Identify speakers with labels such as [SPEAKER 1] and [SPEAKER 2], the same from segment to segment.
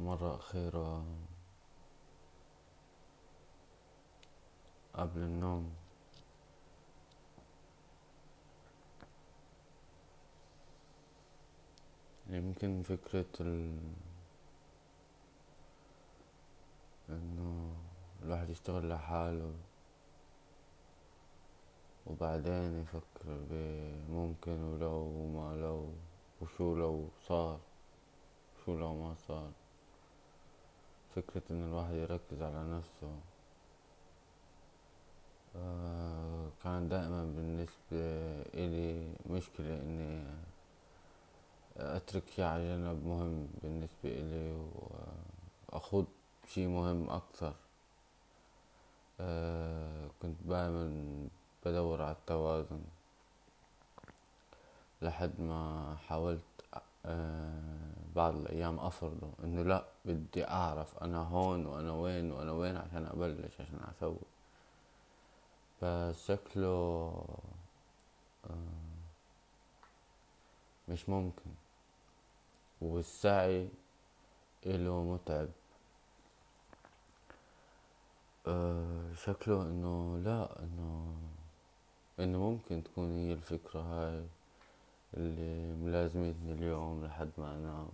[SPEAKER 1] مرة أخيرة قبل النوم. يمكن فكرة ال إنه الواحد يشتغل لحاله وبعدين يفكر بممكن ولو وما لو وشو لو صار شو لو ما صار. فكرة إن الواحد يركز على نفسه آه كان دائما بالنسبة إلي مشكلة إني أترك شي على جنب مهم بالنسبة إلي وأخوض شي مهم أكثر. آه كنت دائما بدور على التوازن لحد ما حاولت بعض الأيام أفرضه إنه لأ بدي أعرف أنا هون وأنا وين وأنا وين عشان أبلش عشان أسوي. بس شكله آه مش ممكن. والسعي إله متعب. أه شكله إنه لا إنه إنه ممكن تكون هي الفكرة هاي. اللي ملازمتني اليوم لحد ما أنام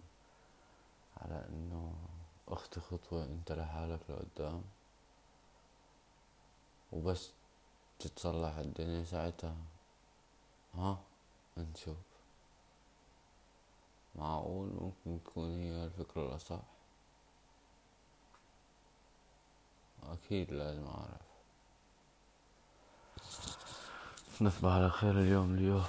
[SPEAKER 1] على إنه اخطي خطوة أنت لحالك لقدام. وبس تتصلح الدنيا ساعتها. ها؟ نشوف. معقول ممكن تكون هي الفكرة الأصح؟ أكيد لازم أعرف. نصبح على خير اليوم اليوم.